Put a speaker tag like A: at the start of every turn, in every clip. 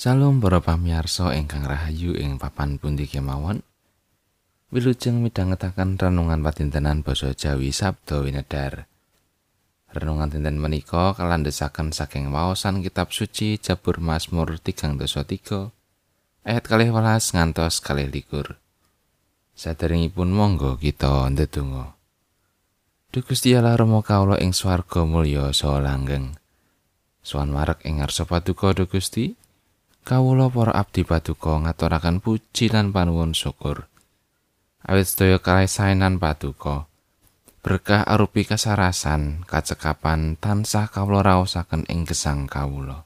A: Salam para pamirsa ingkang rahayu ing papan pundi kemawon. Wilujeng midhangetaken renungan patintenan basa Jawi Sabda Winedar. Renungan dinten menika kalandhesaken saking waosan kitab suci Jabur Mazmur 3 ayat kalih welas ngantos kalih likur. Saderengipun monggo kita ndedonga. Duh Gusti Allah Rama kawula ing swarga mulya saha langgeng. Suwan marek ing ngarsa paduka Gusti. Kawula para abdi paduka ngaturaken puji lan panuwun syukur. Awit sedaya kalaisanan paduka. Berkah arupi kasarasan, kacekapan tansah kawula raosaken ing gesang kawula.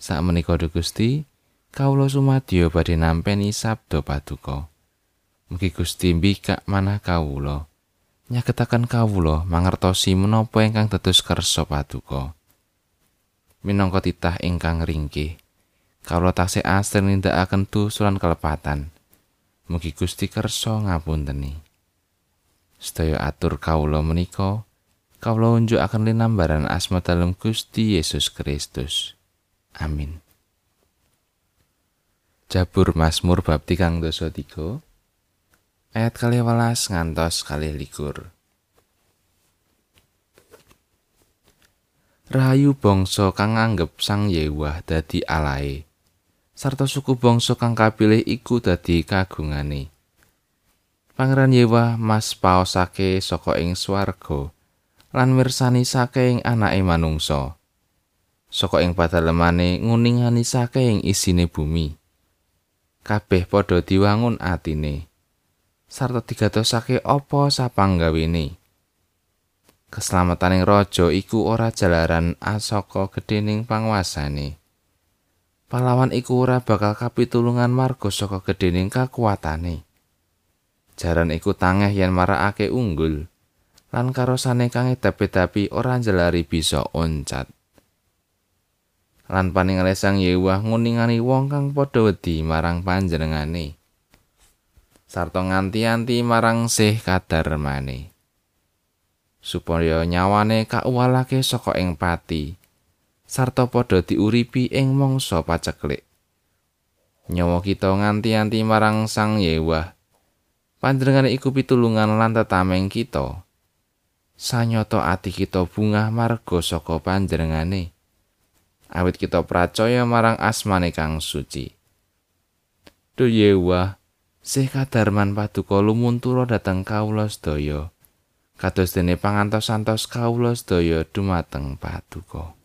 A: Sak menika Gusti, kawula sumadyo badhe nampi sabda paduka. Mugi Gusti mbikak manah kawula. Nyagetaken kawula mangertosi menapa ingkang dados kersa paduka. Minangka titah ingkang ringkih, kawula taksih asring nindakaken tusulan kelepatan. Mugi Gusti kersa ngapunteni. Sedaya atur kawula menika, kawula unjukaken linambaran asma dalem Gusti Yesus Kristus. Amin. Jabur Mazmur bab 3 ayat kali welas ngantos kali likur. Rahayu bangsa kang nganggep Sang Yewah dadi alae. Sarta suku bangsa kang kapilih iku dadi kagungane. Pangeran Yewa mas paosake saka ing swarga lan mirsani saking anake manungsa. Saka ing padalemane nguningani saking isine bumi. Kabeh padha diwangun atine. Sarta digatosake apa sapanggawene. Keselamataning raja iku ora jalaran asaka gedhening panguasane. Pahlawan iku ora bakal kapitulungan marga saka gedhening kakuatane. Jaran iku tangeh yen marakake unggul, lan karosane kang edapi ora njelari bisa oncat. Lan paningale sang Yewah nguningani wong kang padha wedi marang panjenengane. Sarta nganti-anti marang sih kadar mane. Supaya nyawane kauwalake saka ing pati. Sarta padha diuripi ing mangsa paceklik. Nyawa kita nganti-anti marang Sang Yewah. Panjenengane iku pitulungan lan tetameng kita. Sanyata ati kita bungah marga saka panjenengane. Awit kita percaya marang asmane kang suci. Duh Yewah, sih kadarman paduka lumuntura dhateng kawula sedaya. Kados dene pangantos-antos kawula sedaya dumateng paduka.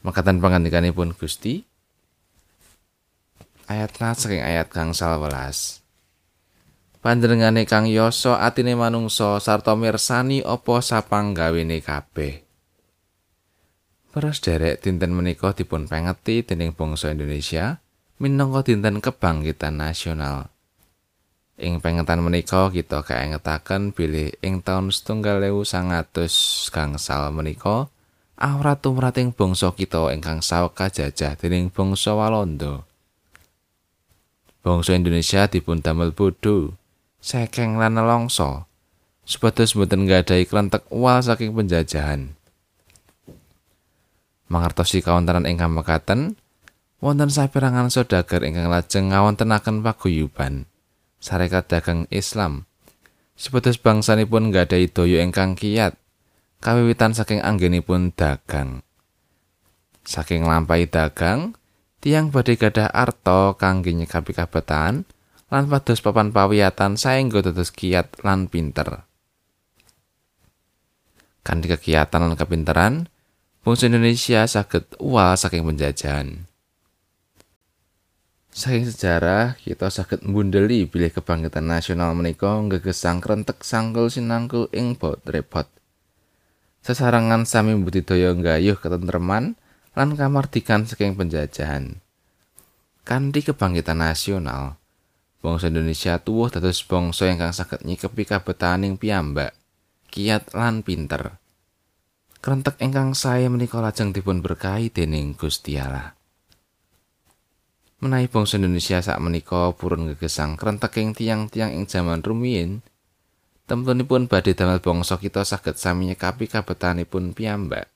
A: Makatan pangandikanipun Gusti. Ayat saking ayat kang salwelas Panjenengane kang yoso atine manungsa sarta mirsani apa sapanggawene kabeh. Para derek dinten menika dipun pengeti dening bangsa Indonesia minangka dinten kebangkitan nasional. Ing pengetan menika kita kaengetaken bilih ing taun setunggal ewu sangatus gangsal menika awrat tumrating bangsa kita ingkang saweka jajah dening bangsa Walanda. Bangsa Indonesia dipun damel bodho, sekeng lan nelongso, supados boten nggadahi klentek wal saking penjajahan. Mangertosi kawontenan ingkang mekaten, wonten saperangan saudagar ingkang lajeng ngawontenaken paguyuban sarekat dagang Islam. Supados bangsanipun nggadahi daya ingkang kiyat kawiwitan saking anggenipun dagang. Saking lampahi dagang, tiang badhe gadah arta kangge nyekapi kabetan lan pados papan pawiyatan saengga dados kiat lan pinter. Kanthi kegiatan lan kepinteran, bangsa Indonesia saged uwal saking penjajahan. Saking sejarah, kita saged mbundeli bilih kebangkitan nasional menika ngegesang krentek sangkul sinangkul ing bot repot. Sesarangan sami budidaya nggayuh ketentreman lan kamardikan saking penjajahan. Kanthi kebangkitan nasional, bangsa Indonesia tuwuh dados bangsa ingkang saged nyikepi kabetaning piyambak, kiat lan pinter. Krentek ingkang sae menika lajeng dipun berkahi dening Gusti Allah. Menawi bangsa Indonesia sak menika purun gegesang krenteking tiang-tiang ing jaman rumiyin, Temtunipun badhe damel bangsa kita saged sami nyekapi kabetanipun piyambak.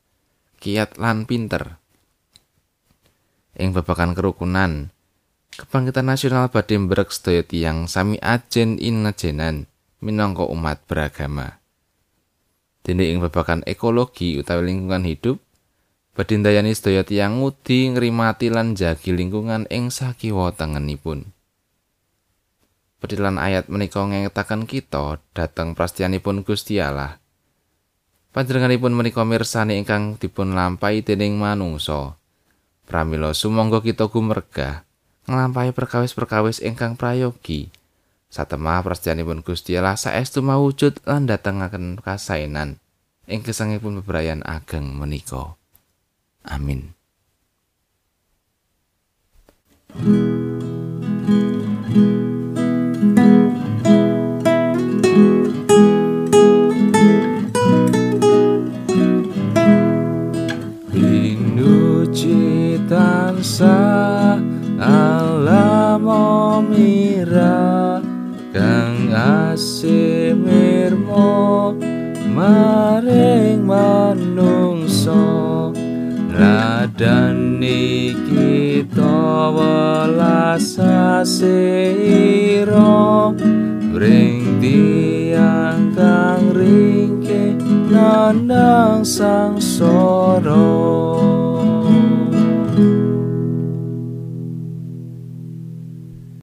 A: Kiat lan pinter. ing babakan kerukunan kebangkitan nasional badhe mbrek sedaya tiyang sami ajen inajenan minangka umat beragama dene ing babakan ekologi utawi lingkungan hidup badhe ndayani sedaya tiyang ngudi ngrimati lan jagi lingkungan ing sakiwa tengenipun Pedilan ayat menika ngetakan kita dhateng prastianipun Gusti Allah. Panjenenganipun menika mirsani ingkang dipun lampahi dening manungsa. Pramila sumangga kita gumregah nglampahi perkawis-perkawis ingkang prayogi. Satemah prastianipun Gusti Allah saestu mawujud lan datengaken kasainan ing gesangipun bebrayan ageng menika. Amin.
B: Maring manungsa. Ladan niki welas asira ring tiang kang ringke nandang sang